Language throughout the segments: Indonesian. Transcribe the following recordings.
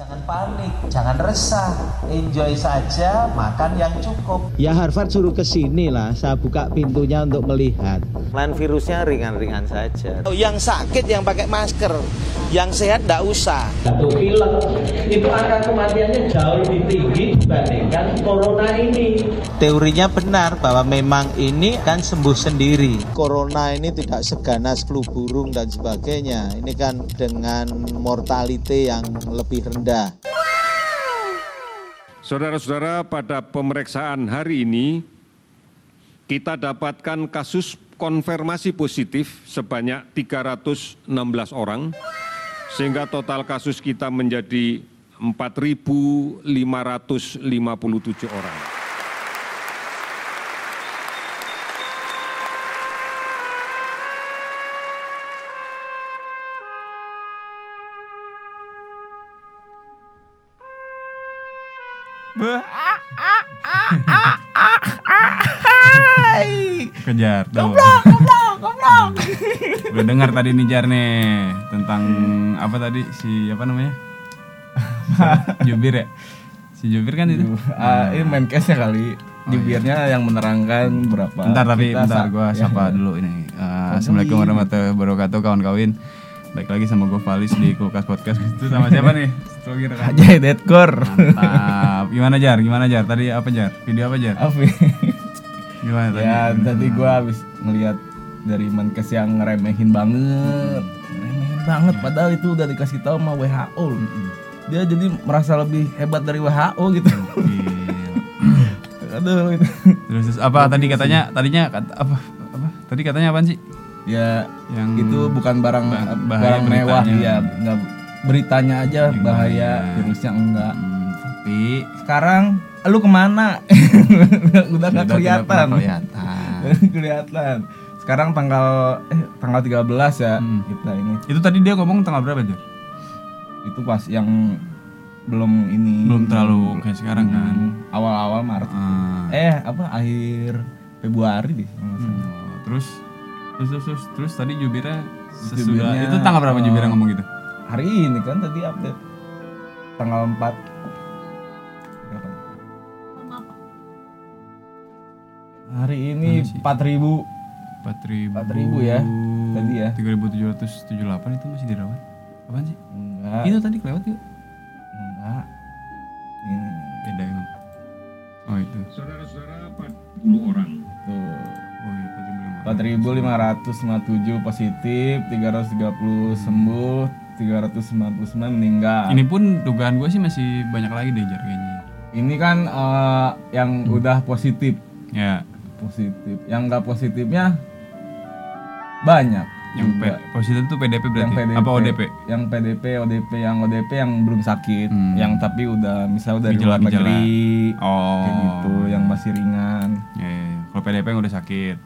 Jangan panik, jangan resah, enjoy saja, makan yang cukup. Ya Harvard suruh ke sini lah, saya buka pintunya untuk melihat. Lain virusnya ringan-ringan saja. Yang sakit yang pakai masker, yang sehat tidak usah. Satu pilek itu angka kematiannya jauh lebih tinggi dibandingkan corona ini. Teorinya benar bahwa memang ini kan sembuh sendiri. Corona ini tidak seganas flu burung dan sebagainya. Ini kan dengan mortality yang lebih rendah. Saudara-saudara, pada pemeriksaan hari ini kita dapatkan kasus konfirmasi positif sebanyak 316 orang sehingga total kasus kita menjadi 4.557 orang. Kejar tuh. Goblok, goblok, goblok. Udah dengar tadi nih Jar nih tentang apa tadi si apa namanya? Jubir ya? Si Jubir kan itu. Ah, ini main case-nya kali. Jubirnya yang menerangkan berapa. Bentar tapi bentar gua sapa ya. dulu ini. Eh, Assalamualaikum warahmatullahi wabarakatuh kawan kawin. Baik lagi sama gue Valis di Kulkas Podcast. Itu sama siapa nih? Rekan. Aja deadcore. Mantap. Gimana Jar? Gimana Jar? Tadi apa Jar? Video apa Jar? Apa? Gimana tadi? ya tadi gua habis ngelihat dari Menkes yang ngeremehin banget. Ngeremehin banget padahal itu udah dikasih tahu sama WHO. Dia jadi merasa lebih hebat dari WHO gitu. Aduh itu. Terus, terus apa tadi katanya? Tadinya kata, apa? Apa? Tadi katanya apaan sih? Ya Yang itu bukan barang ba- bahaya barang mewah ya, enggak beritanya aja Yang bahaya, bahaya. virusnya enggak. Hmm, tapi Sekarang lu ke mana? udah nggak kelihatan. kelihatan. kelihatan. Sekarang tanggal eh tanggal 13 ya Hmm. kita ini. Itu tadi dia ngomong tanggal berapa Jar? Itu pas yang belum ini Belum terlalu kayak sekarang kan. Hmm, awal-awal Maret. Ah. Eh, apa akhir Februari deh. nggak. Oh, terus terus terus terus, terus tadi jubirnya sesudah Jubirnya, itu tanggal berapa eh, jubirnya ngomong gitu? Hari ini kan tadi update tanggal 4 Berapa? Hari ini sih? 4000 Empat ribu. 4.000 ya, tadi ya. Tiga ribu tujuh ratus tujuh delapan itu masih dirawat. Apaan sih? enggak. Itu tadi kelewat yuk. Enggak. Ini Beda emang. Oh itu. Saudara-saudara, 40 orang. Tuh. Oh iya 4.557 positif, 330 sembuh, 399 meninggal. Ini pun dugaan gue sih masih banyak lagi deh jar kayaknya. Ini kan eh, yang udah positif, Ya, positif. Yang enggak positifnya banyak. yang juga. P- positif itu PDP berarti. yang PDP, Apa ODP? Yang PDP, ODP, yang ODP yang belum sakit, Hmm. yang tapi udah misalnya dari luar Gejala-gejala. negeri, Oh. kayak gitu, yang masih ringan. Ya, ya, ya. Kalau PDP yang udah sakit.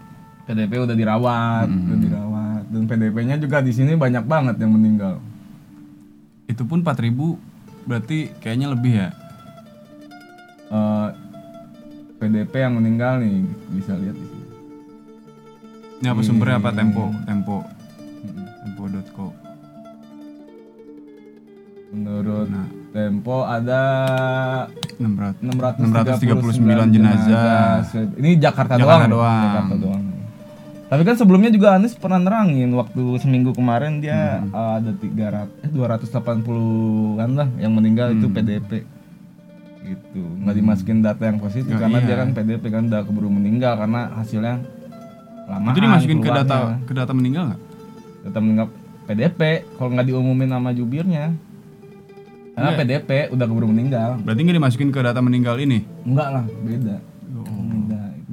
PDP udah dirawat, Hmm. udah dirawat. Dan PDP-nya juga di sini banyak banget yang meninggal. Itu pun 4000 berarti kayaknya lebih ya. Eh, PDP yang meninggal nih bisa lihat di sini. Ini apa sumbernya apa Hmm. Tempo? Tempo. Tempo.co. Menurut Nah. Tempo ada 600 639 jenazah. Ini Jakarta, Jakarta doang. doang. Jakarta doang. Tapi kan sebelumnya juga Anies pernah nerangin waktu seminggu kemarin dia Hmm. eh, ada 300 eh 280-an lah yang meninggal itu Hmm. PDP. Gitu. Nggak dimasukin data yang positif Ya, karena iya. dia kan PDP kan udah keburu meninggal karena hasilnya lama. Itu dimasukin ke data ke data meninggal nggak? data meninggal PDP kalau nggak diumumin nama jubirnya. Karena Iya. PDP udah keburu meninggal. Berarti nggak dimasukin ke data meninggal ini? Enggak lah, beda.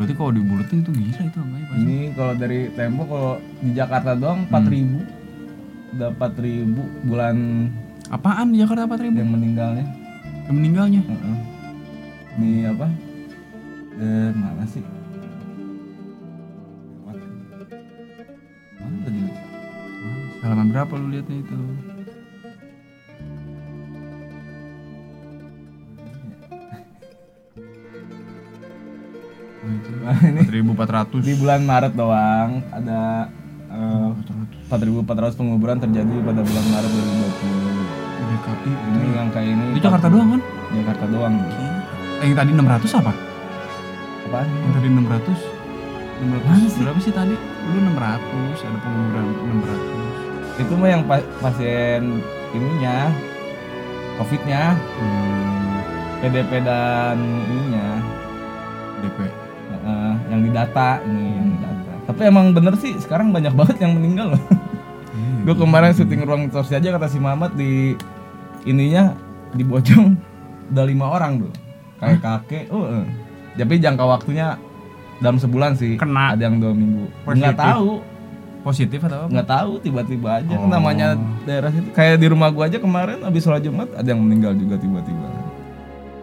Berarti kalau dibulutin itu gila itu angkanya pasti. Ini kalau dari Tempo kalau di Jakarta doang Hmm. 4000 udah 4000 bulan Apaan di Jakarta 4000? yang meninggalnya. Yang meninggalnya? Heeh. Ini apa? Eh, mana sih? Mana tadi? Halaman berapa lu lihatnya itu? Itu. Nah, ini 4400. di bulan Maret doang ada eh, 4.400 penguburan terjadi pada bulan Maret 2020. Ini DKI ini yang kayak ini Itu Jakarta doang kan? Jakarta doang Eh, yang tadi 600 apa? apaan Yang tadi 600 600 Mana sih? berapa sih tadi? Lu 600, ada pengangguran 600. itu mah yang pa- pasien ininya covidnya Hmm, PDP dan ininya DP. Heeh, yang didata ini yang didata. Tapi emang bener sih sekarang banyak banget yang meninggal loh. Gue kemarin syuting ruang torsi aja kata si Mamat di ininya di Bojong udah lima orang tuh kayak kakek oh eh. tapi jangka waktunya dalam sebulan sih Kena. ada yang dua minggu. Nggak tahu. Positif atau apa? nggak tahu tiba-tiba aja. Oh. namanya daerah situ kayak di rumah gua aja kemarin habis sholat jumat ada yang meninggal juga tiba-tiba.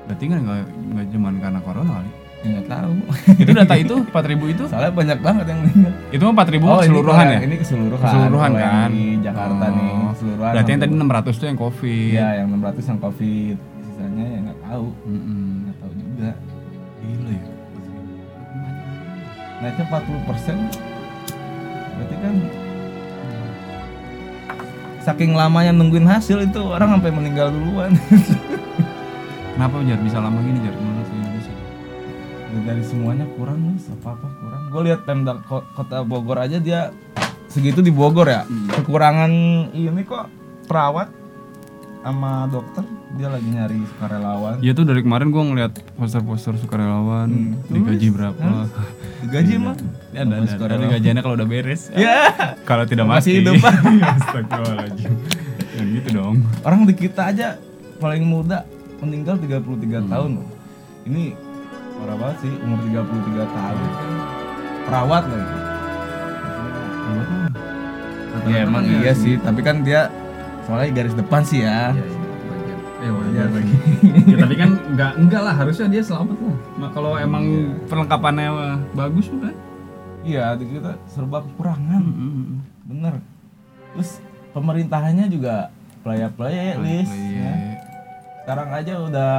Berarti kan nggak nggak cuma karena corona kali. Ya nggak tahu itu data itu 4000 itu soalnya banyak banget yang meninggal itu mah 4000 ini keseluruhan kalau ya? ini keseluruhan Keseluruhan yang kan? di Jakarta nih Oh. keseluruhan Berarti yang tadi hampir. 600 tuh yang Covid. Iya, yang 600 yang Covid. Sisanya ya nggak tahu, Mm-mm. nggak tahu juga. Gila ya. Naiknya 40 persen, berarti kan saking lamanya nungguin hasil itu orang sampai meninggal duluan. Kenapa Jar bisa lama gini Jar dari semuanya kurang nih, apa apa kurang. Gue lihat Pemda Ko- Kota Bogor aja dia segitu di Bogor ya. Kekurangan ini kok perawat sama dokter dia lagi nyari sukarelawan. Iya tuh dari kemarin gua ngeliat poster-poster sukarelawan Hmm. digaji berapa. Digaji mah? Ya, ada, ada, ada, gajiannya kalau udah beres. Ya. Kalau tidak Masih mati. hidup. Astagfirullahaladzim. Ya gitu dong. Orang di kita aja paling muda meninggal 33 Hmm. tahun loh. Ini parah banget sih umur 33 tahun. Perawat lagi. Ya emang iya sih, tapi kan dia soalnya garis depan sih ya. Eh wajar lagi. ya, tapi kan enggak enggak lah harusnya dia selamat lah. Nah, kalau emang perlengkapannya bagus bukan? Iya, kita serba kekurangan. Bener. Terus pemerintahannya juga pelaya-pelaya ya, Lis. Iya. ya. Sekarang aja udah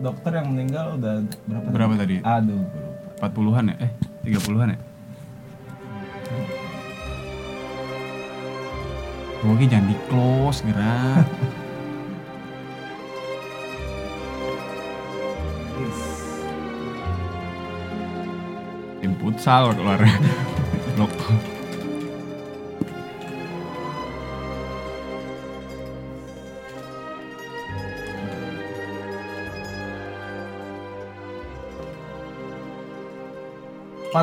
dokter yang meninggal udah berapa? Berapa tadi? Aduh, empat puluhan ya? Eh, tiga puluhan ya? Oke, jangan di close gerak. yes. salur futsal olahraga.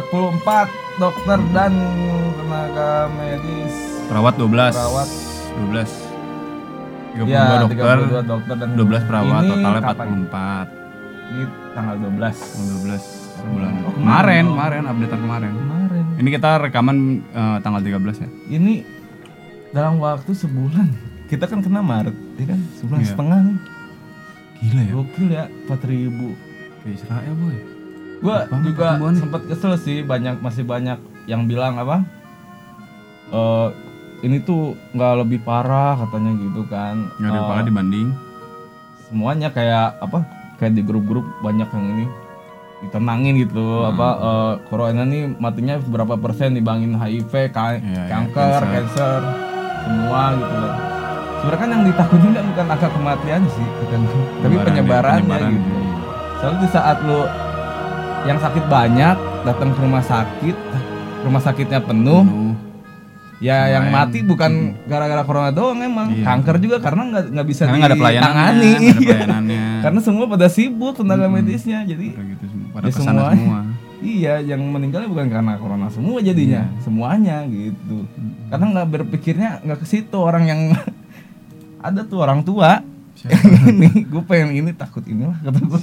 44 dokter dan tenaga medis. Perawat 12. Perawat 12. 32 ya, dokter, 32 dokter dan 12 perawat, ini totalnya kapan? 44. Ini tanggal 12. Tanggal 12 bulan. Oh, kemarin, hmm. kemarin update kemarin. Kemarin. Ini kita rekaman uh, tanggal 13 ya. Ini dalam waktu sebulan. Kita kan kena Maret, ya kan? Sebulan yeah. setengah nih. Gila ya. Gokil ya, 4000 ke Israel boy. Banget juga sempat kesel sih banyak masih banyak yang bilang apa? Eh ini tuh nggak lebih parah katanya gitu kan. Nggak ada Eh, parah dibanding. semuanya kayak apa? Kayak di grup-grup banyak yang ini ditenangin gitu Hmm. apa eh, corona nih matinya berapa persen dibandingin HIV, ka- Iya, iya, kanker, cancer. cancer, semua gitu loh. Sebenarnya kan yang ditakutin kan bukan angka kematian sih, tapi Penyebaran, penyebarannya penyebaran, gitu. iya. Soalnya di saat lu yang sakit banyak datang ke rumah sakit, rumah sakitnya penuh, Penuh. ya yang Lumayan. mati bukan gara-gara corona doang emang, Iya. kanker juga karena nggak nggak bisa Karena nggak ada pelayanannya, ditangani. ada pelayanannya. karena semua pada sibuk tenaga Mm-mm. medisnya, jadi gitu. Pada Ya, semua. iya yang meninggalnya bukan karena corona semua jadinya, Iya. semuanya gitu. Karena nggak berpikirnya nggak ke situ orang yang ada tuh orang tua. ini gue pengen ini takut inilah kata gue.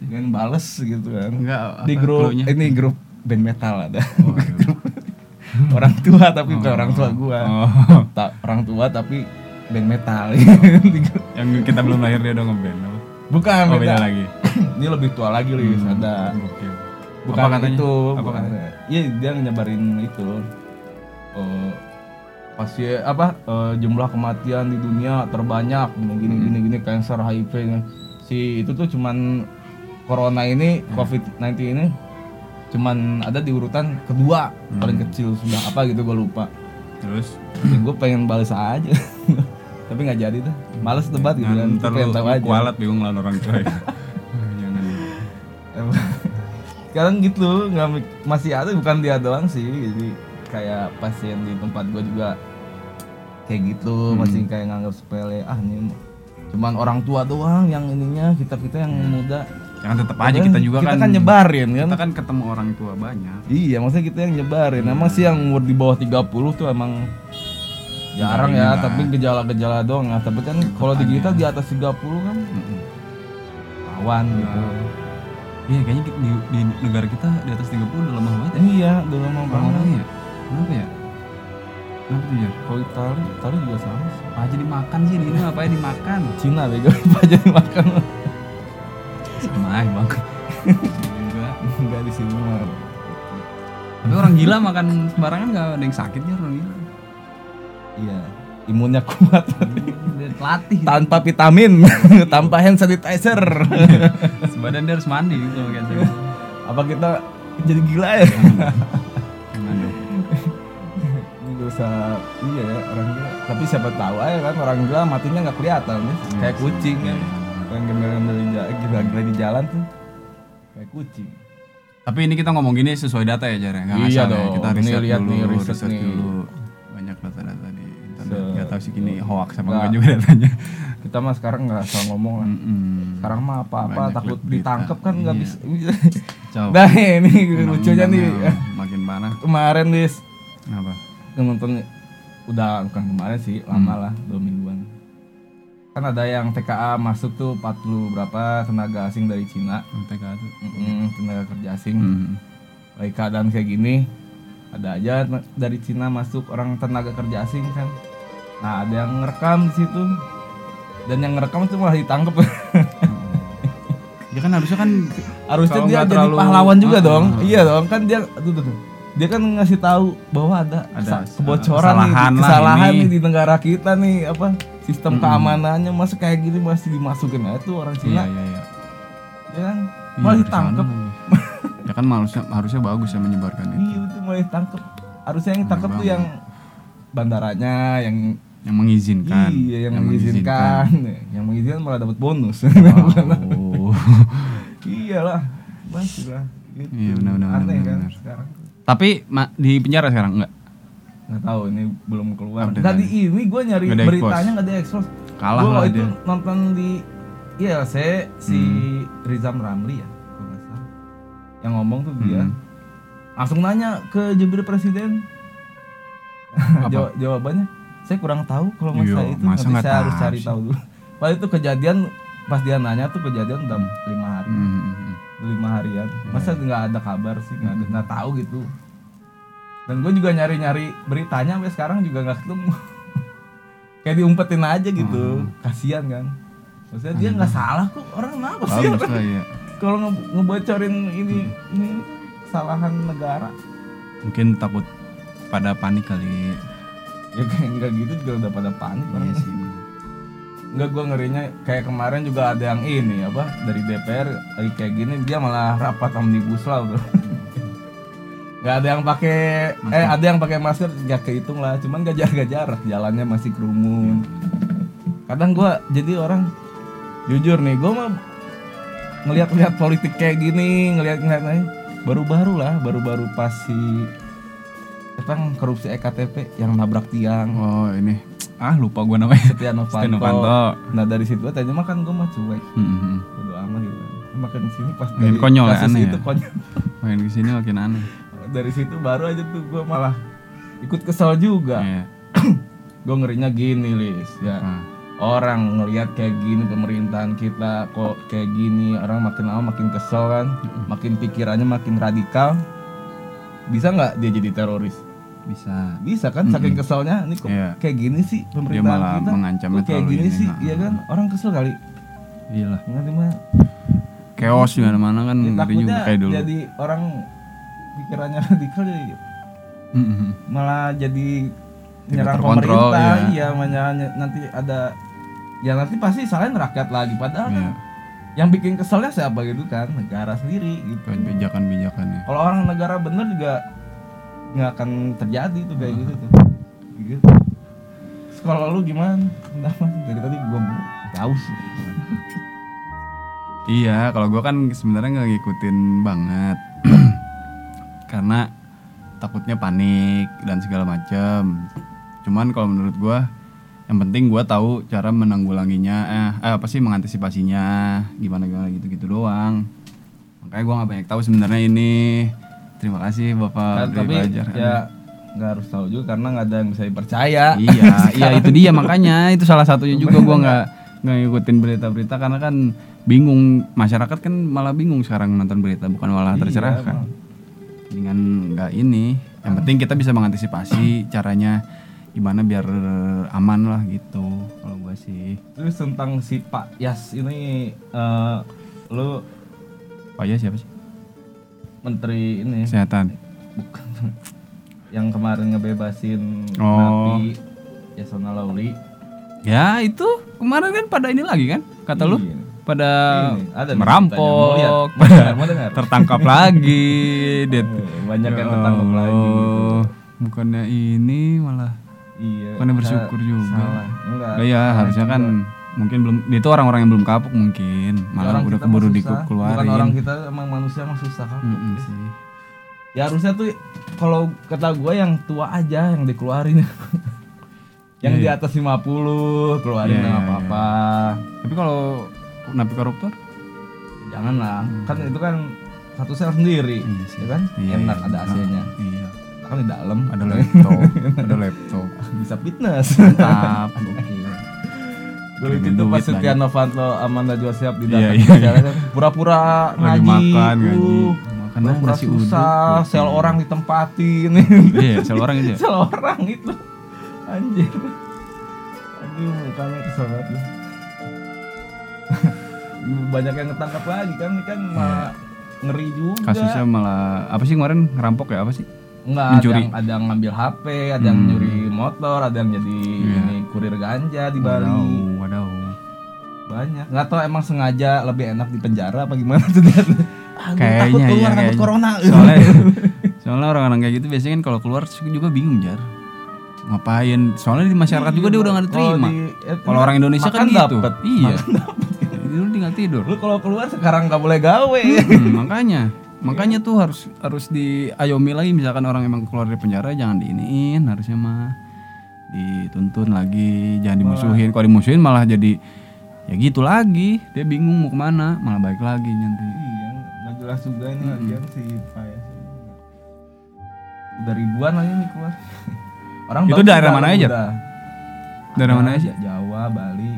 Pengen bales gitu kan. Enggak. di grup clue-nya? ini grup band metal ada Oh, iya. orang tua tapi bukan orang tua gua Oh. Ta- orang tua tapi band metal grup- Yang kita belum lahir dia udah ngeband apa? bukan Oh, beda lagi. dia lebih tua lagi Lis Hmm, ada Gokil. bukan Apa katanya? itu Apa bukan katanya? iya dia nyebarin itu eh pasien apa eh, jumlah kematian di dunia terbanyak gini gini Hmm. gini gini cancer HIV ini. si itu tuh cuman corona ini Hmm. covid 19 ini cuman ada di urutan kedua paling Hmm. kecil sudah apa gitu gue lupa Terus ya gue pengen balas aja tapi nggak jadi tuh males debat gitu kan ntar pengen lu tahu aja kualat bingung lawan orang tua ya. Jangan. Sekarang gitu nggak masih ada bukan dia doang sih jadi kayak pasien di tempat gue juga kayak gitu Hmm. masih kayak nganggap sepele ah ini cuman orang tua doang yang ininya kita kita yang muda Jangan tetap aja kita juga kita kan kan nyebarin kan Kita kan ketemu orang tua banyak. iya maksudnya kita yang nyebarin emang sih yang umur di bawah 30 tuh emang jarang ya lah. tapi gejala-gejala doang ya tapi kan kalau di kita di atas 30 kan Mm-mm. awan gitu Iya kayaknya di, di, negara kita di atas 30 udah lemah banget ya. iya dulu mau Orang-orang ya. Kenapa ya? Kenapa tuh ya? kalau Itali Itali juga sama sih Apa aja dimakan sih ini apa aja dimakan? Cina bego apa aja dimakan Sama aja bang. Juga. enggak di sini mah Tapi orang gila makan sembarangan nggak ada yang sakit ya orang gila. iya imunnya kuat Dia pelatih. tanpa vitamin tanpa hand sanitizer Sebadan dia harus mandi gitu kayak apa kita jadi gila ya dong. Nggak usah iya ya orang gila tapi siapa tahu aja kan orang gila matinya nggak kelihatan ya kayak kucing kan yang gembel-gembel di jalan gila-gila di jalan tuh kayak kucing Tapi ini kita ngomong gini sesuai data ya Jar ya? Nggak Iya ya? dong. Kita Ini riset lihat dulu, nih, riset riset nih. dulu. Banyak data-data di internet. Se- Gak tahu sih gini hoax apa Nggak. juga datanya. kita mah sekarang nggak asal ngomong lah Mm-mm. sekarang mah apa-apa Banyak takut ditangkap kan nggak Iya. bisa Coba. nah ini lucunya nih Makin panas. kemarin dis Kenapa? Nonton udah bukan kemarin sih lama lah dua mingguan kan ada yang TKA masuk tuh 40 berapa tenaga asing dari Cina TKA tuh. Mm-mm, tenaga kerja asing Hmm. lagi keadaan kayak gini ada aja dari Cina masuk orang tenaga kerja asing kan nah ada yang ngerekam di situ dan yang ngerekam itu malah ditangkap Ya kan harusnya kan harusnya dia jadi terlalu- pahlawan juga Ah, dong ah. iya dong kan dia aduh, aduh, aduh. Dia kan ngasih tahu bahwa ada, Ada kebocoran nih kesalahan lah kesalahan ini. nih di negara kita nih apa sistem keamanannya masa kayak gini masih dimasukin aja tuh orang iya Cina iya iya. ya kan Iya, malah di ditangkap sana lagi. ya kan harusnya harusnya bagus ya menyebarkan itu. iya itu malah ditangkap harusnya yang ditangkap tuh yang bandaranya yang Yang mengizinkan. iya yang, mengizinkan yang mengizinkan malah dapat bonus Oh. iyalah masih lah gitu. Iya, benar, benar, aneh benar, kan benar. sekarang Tapi ma- di penjara sekarang enggak? nggak tahu ini belum keluar Update tadi lagi. ini gue nyari ada beritanya nggak ada expose Kalah Gua lah itu dia. nonton di ILC si Hmm. Rizam Ramli ya kalau nggak salah yang ngomong tuh dia Hmm. langsung nanya ke jubir presiden Apa? Jawa- jawabannya saya kurang tahu kalau Iya, masalah itu masa nanti saya harus cari sih? tahu dulu padahal itu kejadian pas dia nanya tuh kejadian udah lima lima harian. Masa Iya. nggak ada kabar sih nggak ada nggak tahu gitu. Dan gue juga nyari nyari beritanya sampai sekarang juga nggak ketemu. Kayak diumpetin aja gitu. Hmm. kasihan kan. Maksudnya dia nggak salah kok. Orang kenapa sih? Bagus lah ya. kalau nge- ngebocorin ini ini kesalahan negara. Mungkin takut pada panik kali. ya kayak nggak gitu juga udah pada panik orang Iya sih. Enggak gue ngerinya kayak kemarin juga ada yang ini apa dari DPR lagi kayak gini dia malah rapat omnibus law bro. Gak ada yang pakai eh ada yang pakai masker ya kehitung lah cuman gak jaga jarak jalannya masih kerumun. Kadang gua jadi orang jujur nih gue mah ngelihat-ngelihat politik kayak gini ngelihat-ngelihat baru-baru lah baru-baru pas si yang korupsi ektp yang nabrak tiang Oh ini ah lupa gua namanya. Setia Novanto. Setia Novanto. Nah dari situ tadi mah kan gue mah cuek, Hmm, hmm. bodo amat gitu. Makin sini pas Makin dari konyol ya, kasus aneh itu ya? konyol. Makin ke sini makin aneh. Dari situ baru aja tuh gue malah ikut kesel juga. Iya. Gue ngerinya gini lis, ya Ah. orang ngelihat kayak gini pemerintahan kita kok kayak gini orang makin lama makin kesel kan, makin pikirannya makin radikal. Bisa nggak dia jadi teroris? Bisa. Bisa kan saking keselnya ini kok Iya. kayak gini sih Dia pemerintahan malah kita. mengancamnya Kok kayak gini ini, sih, nah. iya kan? Orang kesel kali. Iya lah. Ngerti mah Chaos di mana-mana kan Ya, ngeri juga kayak dulu. jadi orang pikirannya radikal jadi Hmm, hmm. malah jadi Tidak nyerang terkontrol, pemerintah iya. iya nanti ada ya nanti pasti salahin rakyat lagi padahal kan Iya. yang bikin keselnya siapa gitu kan negara sendiri gitu Kebijakan-bijakannya. kalau orang negara bener juga nggak akan terjadi tuh kayak gitu tuh gitu kalau lu gimana? Kenapa? Dari tadi gua tahu sih. Iya, kalau gua kan sebenarnya nggak ngikutin banget. Karena takutnya panik dan segala macam. Cuman kalau menurut gua yang penting gua tahu cara menanggulanginya eh, eh, apa sih mengantisipasinya gimana gimana gitu-gitu doang. Makanya gua nggak banyak tahu sebenarnya ini. Terima kasih Bapak Dwi tapi Fajar. ya nggak harus tahu juga karena nggak ada yang bisa dipercaya. iya, iya itu dia makanya itu salah satunya juga gua nggak nggak ngikutin berita-berita karena kan bingung masyarakat kan malah bingung sekarang nonton berita bukan malah Iya, tercerahkan. Dengan nggak ini, yang penting kita bisa mengantisipasi caranya gimana biar aman lah gitu kalau gua sih. Terus tentang si Pak Yas ini eh, lu Pak ya siapa sih? Menteri ini Kesehatan. bukan yang kemarin ngebebasin Oh. napi Yasona Lauli. Ya itu kemarin kan pada ini lagi kan kata lu Iya. pada Ini, ada merampok, lihat? Mau pada dengar? Mau tertangkap lagi, det. Banyak yang Ya ketangkep lagi gitu. Bukannya ini malah Iya. Bukannya bersyukur juga. Salah. Enggak. Lah ya harusnya kan juga. Mungkin belum itu orang-orang yang belum kapok mungkin malah Orang udah keburu dikeluarin. Bukan orang kita emang manusia emang susah kan. Mm-mm sih. Ya harusnya tuh kalau kata gue yang tua aja yang dikeluarin. yang Iya, di iya. atas 50 keluarin Iya, nggak iya, apa-apa. Tapi kalau napi koruptor Jangan lah. Kan itu kan satu sel sendiri. Iya sih. Ya kan? Iya, Enak iya. ada AC-nya. Iya. Kan di dalam Ada laptop, ada laptop. bisa fitness. Mantap. Oke. Dulu itu pas Setia. Novanto Amanda Joseph di Iya, dalam iya, iya. pura-pura ngaji, makan, ngaji. uh, Makan pura-pura nasi uduk. susah, Oke. sel orang ditempatin, Iya, sel orang itu. ya? sel orang itu, anjir, aduh mukanya kesel banget banyak yang ketangkap lagi kan, ini kan malah ngeri juga. Iya. Kasusnya malah apa sih kemarin ngerampok ya apa sih? Enggak, ada yang, ada yang ngambil HP, ada yang Hmm. nyuri motor, ada yang jadi Iya. ini kurir ganja di Bali. Wadaw, wadaw. Banyak nggak tahu emang sengaja lebih enak di penjara apa gimana tuh dia ah, gua takut Kayaknya keluar iya takut kayaknya. corona Soalnya soalnya orang-orang kayak gitu biasanya kan kalau keluar juga bingung jar. Ngapain? Soalnya di masyarakat juga dia udah nggak Kalau diterima. di- eh, Kalau orang Indonesia kan makan gitu. dapet. Iya. Tidur tinggal tidur. lu kalau keluar sekarang nggak boleh gawe Hmm, makanya makanya tuh harus harus diayomi lagi misalkan orang emang keluar dari penjara jangan diiniin harusnya mah dituntun lagi jangan dimusuhin kalau dimusuhin malah jadi ya gitu lagi dia bingung mau ke mana malah balik lagi nanti iya nggak jelas juga ini lagian si Pak ya udah ribuan lagi nih keluar orang Itu daerah mana aja? udah. Daerah mana aja? Jawa Bali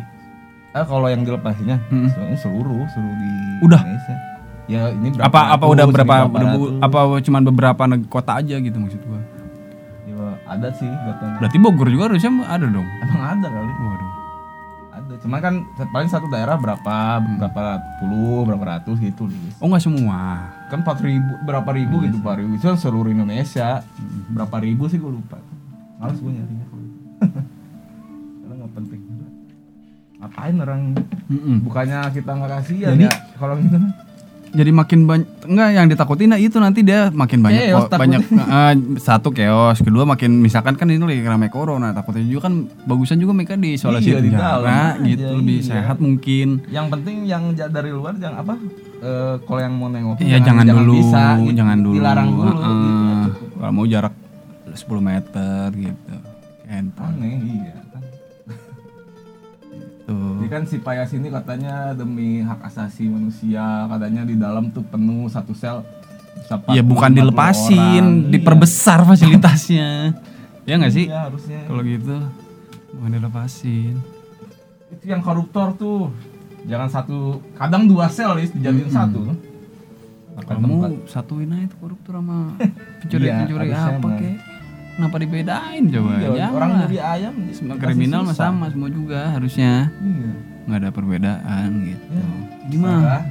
eh kalau yang dilepasinya sebenarnya seluruh seluruh di Udah? Indonesia ya ini berapa apa apa ratus, udah berapa apa cuman beberapa kota aja gitu maksud gua Ya, ada sih katanya. berarti Bogor juga harusnya ada dong Emang ada kali. waduh Ada. Cuma kan paling satu daerah berapa berapa puluh berapa ratus gitu. Lis. oh nggak semua Kan empat ribu berapa ribu Iya gitu pak ribu itu kan seluruh Indonesia. Berapa ribu sih gue lupa. Males gue nyarinya. Karena nggak penting. Ngapain orang Mm-mm. bukannya kita nggak kasihan Jadi- ya kalau gitu. Jadi makin banyak enggak yang ditakutin nah itu nanti dia makin banyak Chaos kok banyak eh, satu chaos kedua makin misalkan kan ini lagi ramai corona takutnya juga kan bagusan juga mereka di isolasi Iya, di penjara dalam gitu aja, lebih iya. sehat mungkin Yang penting yang dari luar jangan apa? eh, kalau yang mau nengok ya jangan, dulu bisa, gitu. jangan dulu dilarang dulu Heeh. gitu. kalau mau jarak 10 meter gitu Entah. Aneh iya. Tuh Jadi kan si Payas ini katanya demi hak asasi manusia, katanya di dalam tuh penuh satu sel ya 40, bukan 50 dilepasin orang. diperbesar fasilitasnya ya nggak sih Iya harusnya. kalau gitu bukan dilepasin Itu yang koruptor tuh. Jangan satu, kadang dua sel lis dijadiin satu. Makan tempat. kamu satuin aja itu koruptor sama pencuri-pencuri Iya, apa kek kenapa dibedain coba? Iya, orang nyuri ayam semua kriminal mah sama semua juga harusnya. Iya. nggak ada perbedaan gitu. Ya. gimana?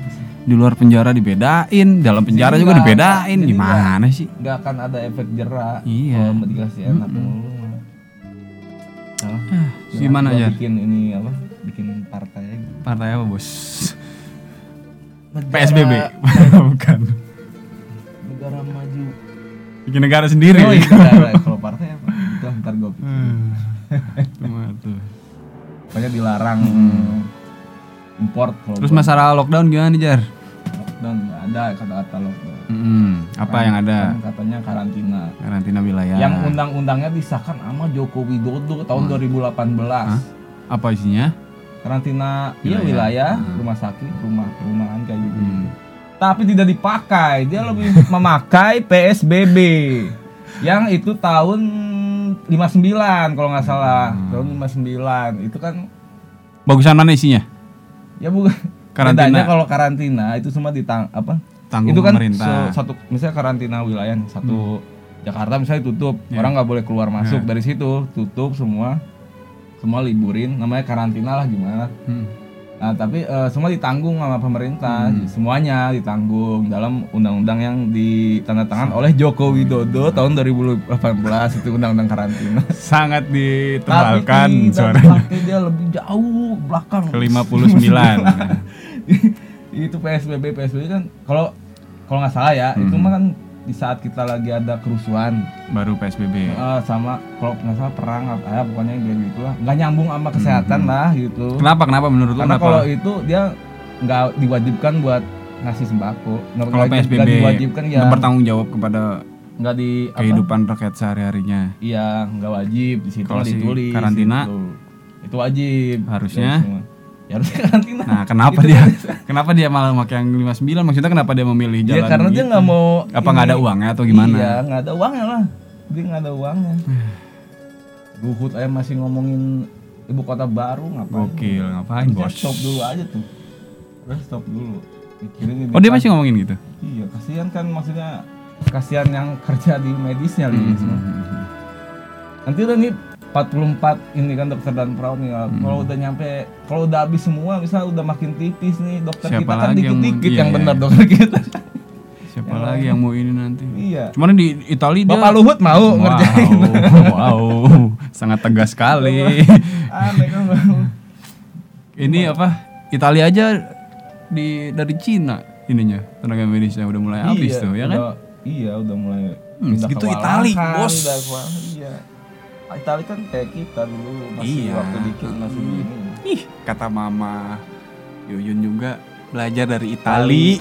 Di luar penjara dibedain dalam penjara Jadi juga nggak- dibedain. Jadi gimana sih? Nggak akan ada efek jerak Iya. kalau dikasih enak mulu. Nah, Ah, gimana ya Bikin ini apa? Bikin partai aja. partai apa bos? Negara- PSBB bukan. Negara maju bikin negara sendiri oh iya negara kalau partai apa Bentar, ntar gue pikir Cuma tuh. Pokoknya dilarang import kalau Terus gua- masalah lockdown gimana nih Jar? lockdown nggak ada kata-kata lockdown. Mm-mm. Apa yang ada? Kan katanya karantina. Karantina wilayah. Yang undang-undangnya disahkan sama Joko Widodo tahun 2018. Apa isinya? Karantina iya Wilayah. wilayah, Hmm. rumah sakit, rumah perumahan kayak gitu. Hmm. Tapi tidak dipakai. Dia lebih memakai PSBB. Yang itu tahun 59 kalau nggak salah. Hmm. Tahun 59. Itu kan Bagusan mana isinya? ya bukan Karantina. Bedanya kalau karantina itu semua ditang apa? Tanggung itu kan pemerintah. satu misalnya karantina wilayah satu Jakarta misalnya tutup Ya. orang nggak boleh keluar masuk Ya. dari situ tutup semua semua liburin namanya karantina lah gimana Hmm. Nah tapi eh, semua ditanggung sama pemerintah Hmm. semuanya ditanggung dalam undang-undang yang ditandatangan oleh Joko Widodo tahun 2018 itu undang-undang karantina Sangat tapi ditebalkan suaranya dipakai, dia lebih jauh belakang ke 59. itu PSBB PSBB kan kalau kalau nggak salah ya itu Hmm. mah kan di saat kita lagi ada kerusuhan Baru PSBB. eh, sama kalau nggak salah perang apa ya pokoknya kayak gitu lah nggak nyambung sama kesehatan Hmm. lah gitu Kenapa? Kenapa menurut karena kenapa? kalau itu dia nggak diwajibkan buat ngasih sembako Kalau PSBB nggak diwajibkan ya bertanggung jawab kepada nggak di apa? kehidupan rakyat sehari-harinya. iya nggak wajib di situ Kalau mah si ditulis karantina? gitu. itu wajib Harusnya? Ya. Ya harusnya karantina Nah, kenapa Itu dia kenapa dia malah pakai yang 59? Maksudnya kenapa dia memilih Ya jalan karena dia gitu? nggak mau Apa nggak ada uangnya atau gimana? Iya nggak ada uangnya lah Dia nggak ada uangnya Luhut aja masih ngomongin ibu kota baru ngapain Gokil, ngapain bos? stop dulu aja tuh Udah stop dulu Mikirin Oh, dia kan- masih ngomongin gitu. Iya kasihan kan maksudnya Kasihan yang kerja di medisnya Hmm, Li, semua. Nanti udah nih 44 ini kan dokter dan perawat nih Hmm. kalau udah nyampe kalau udah habis semua misalnya udah makin tipis nih dokter Siapa kita kan yang- dikit-dikit iya, yang iya. benar dokter kita Siapa Yang lagi yang mau ini nanti? iya Cuman di Italia dia Bapak Luhut mau wow, ngerjain wow, sangat tegas sekali. aneh kan ini apa? Italia aja di dari Cina ininya tenaga medisnya udah mulai habis Iya, tuh ya kan? udah- iya udah mulai Hmm, segitu Itali, bos. kewalahan, iya Itali kan kayak kita dulu masih Iya. waktu dikit masih Hmm. gini Ih, kata mama Yuyun juga belajar dari Itali.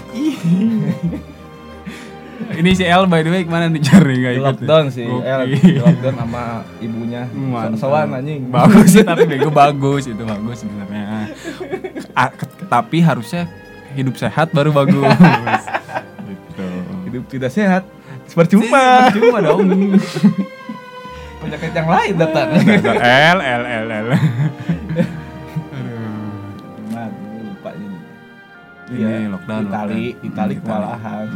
Ini si El by the way ke mana nih cari ikut? lockdown sih Oke. El lockdown sama ibunya Mantap. sowan anjing bagus sih tapi bego bagus itu bagus sebenarnya tapi harusnya hidup sehat baru bagus gitu hidup tidak sehat percuma cuma dong penyakit yang lain datang L L L L nah lupa ini Ini lockdown, Itali lockdown. Itali kewalahan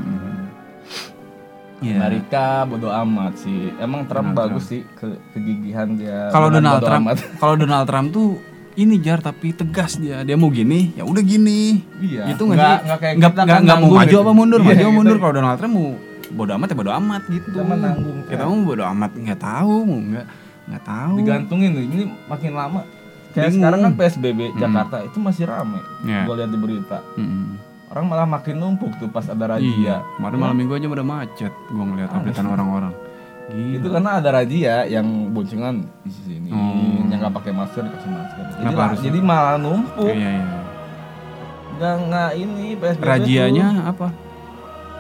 Iya. Amerika bodo amat sih. Emang Trump Donald bagus sih ke kegigihan dia. kalau Donald Trump kalau Donald Trump tuh ini jar tapi tegas dia dia mau gini ya udah gini Iya. itu nggak Nggak- nggak kan nggak mau maju gitu. apa mundur Iya, maju apa gitu. mundur kalau Donald Trump mau bodo amat ya bodo amat gitu Kita mah nanggung, kita mau bodo amat nggak tahu mau nggak nggak tahu digantungin. Ini makin lama. Kayak Bingung. sekarang kan PSBB Hmm. Jakarta itu masih rame. Iya. Gue lihat di berita. Mm-mm. Orang malah makin numpuk tuh pas ada razia. Iya, kemarin malam minggu aja udah macet gua ngeliat updatean orang-orang. Gila. Itu karena ada razia yang boncengan di sini, Hmm. yang nggak pakai masker dikasih masker. Jadi, lah- harus- jadi malah numpuk. Iya, iya. Nggak nggak ini PSBB Rajianya tuh. apa?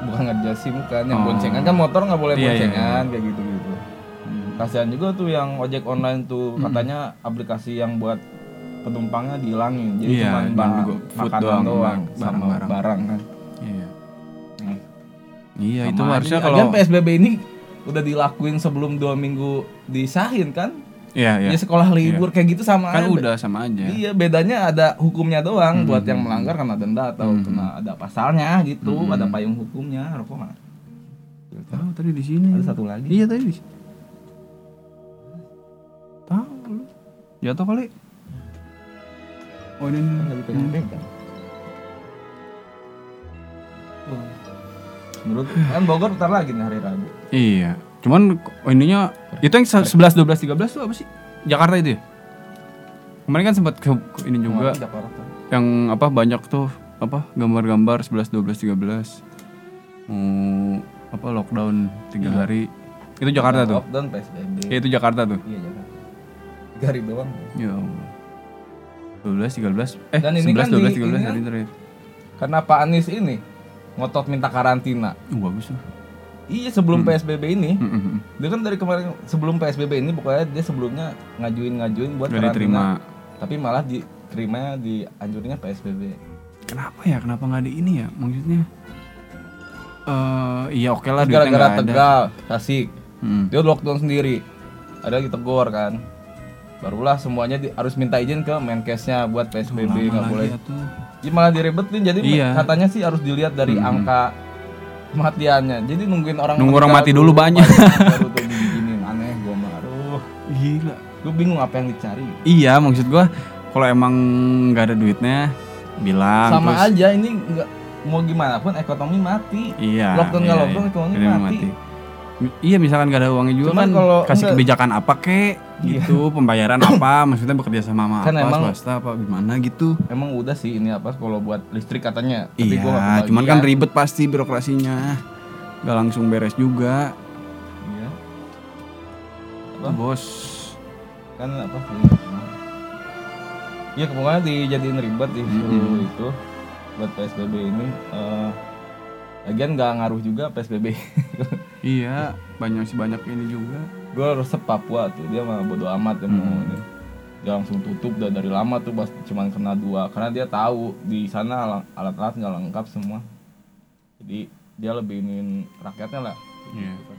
Bukan ngerja SIM kan, yang Oh. boncengan kan motor nggak boleh Iya, iya, boncengan kayak gitu gitu. Hmm. Kasihan juga tuh yang ojek online tuh katanya aplikasi yang buat penumpangnya dihilangin. Jadi Iya, cuma bahan makanan doang, doang, bang- sama barang-barang. barang kan. Iya. Hmm. Iya, itu harusnya kalau PSBB ini udah dilakuin sebelum dua minggu disahin kan? Iya, iya. Ya sekolah libur kayak gitu sama Kan aja. udah sama aja. Iya, bedanya ada hukumnya doang Hmm. buat yang melanggar kena denda atau Hmm. kena ada pasalnya gitu, Hmm. ada payung hukumnya. Rokok mana? Tahu tadi di sini. Ada satu lagi. Iya tadi di sini. Tahu lu. Jatuh kali. Oh ini. Kan nggak dipegang-pegang. Menurut kan Bogor bentar lagi nih hari Rabu. Iya. Cuman oh, ininya itu yang se- 11 12 13 tuh apa sih? Jakarta itu ya? Kemarin kan sempat ke, ke ini juga Kemarin Jakarta. yang apa banyak tuh apa gambar-gambar 11 12 13. Mau apa lockdown tiga hari. Itu Jakarta tuh. Lockdown PSBB. Ya, itu Jakarta tuh. Iya Jakarta. tiga hari doang Ya Allah. 12, 13, eh Dan ini 11, kan 12, di- 13 ini hari kan- terakhir. karena Pak Anies ini ngotot minta karantina Oh, bagus tuh. Iya sebelum PSBB ini Mm, mm, mm. dia kan dari kemarin sebelum PSBB ini pokoknya dia sebelumnya ngajuin ngajuin buat Nggak diterima. karantina tapi malah diterimanya dianjurinnya PSBB Kenapa ya? Kenapa nggak di ini ya? Maksudnya eh iya oke lah duitnya gara-gara. Tegal Tasik Hmm. dia lockdown sendiri ada ditegur kan barulah semuanya di- harus minta izin ke Menkesnya buat PSBB nggak lagi boleh ya tuh. Ya, malah diribetin jadi Iya. katanya sih harus dilihat dari Hmm. angka kematiannya jadi nungguin orang Nunggu orang mati dulu banyak. baru tuh begini aneh gua mah aduh Gila. gue bingung apa yang dicari Iya, maksud gua kalau emang nggak ada duitnya bilang sama terus aja ini nggak mau gimana pun ekonomi mati Iya. Lockdown nggak iya, lockdown, iya. ekonomi Ekonomi mati. Iya, misalkan nggak ada uangnya juga Cuman kan kalau kasih enggak- kebijakan apa kek Iya. gitu, pembayaran apa, maksudnya bekerja sama sama Kan apa, emang- swasta apa gimana gitu. emang udah sih ini apa kalau buat listrik katanya Tapi gua Iya, cuman kan ribet pasti birokrasinya. Gak langsung beres juga. Iya. Apa? Bos. kan apa Iya pokoknya dijadiin ribet di Mm-mm. itu buat PSBB ini eh lagian nggak ngaruh juga PSBB Iya, banyak sih banyak ini juga. gue resep Papua tuh dia mah bodo amat mau Hmm. ini. dia langsung tutup udah dari lama tuh pas cuman kena dua karena dia tahu di sana alat- alat-alat nggak lengkap semua jadi dia lebih ingin rakyatnya lah Iya. Gitu kan.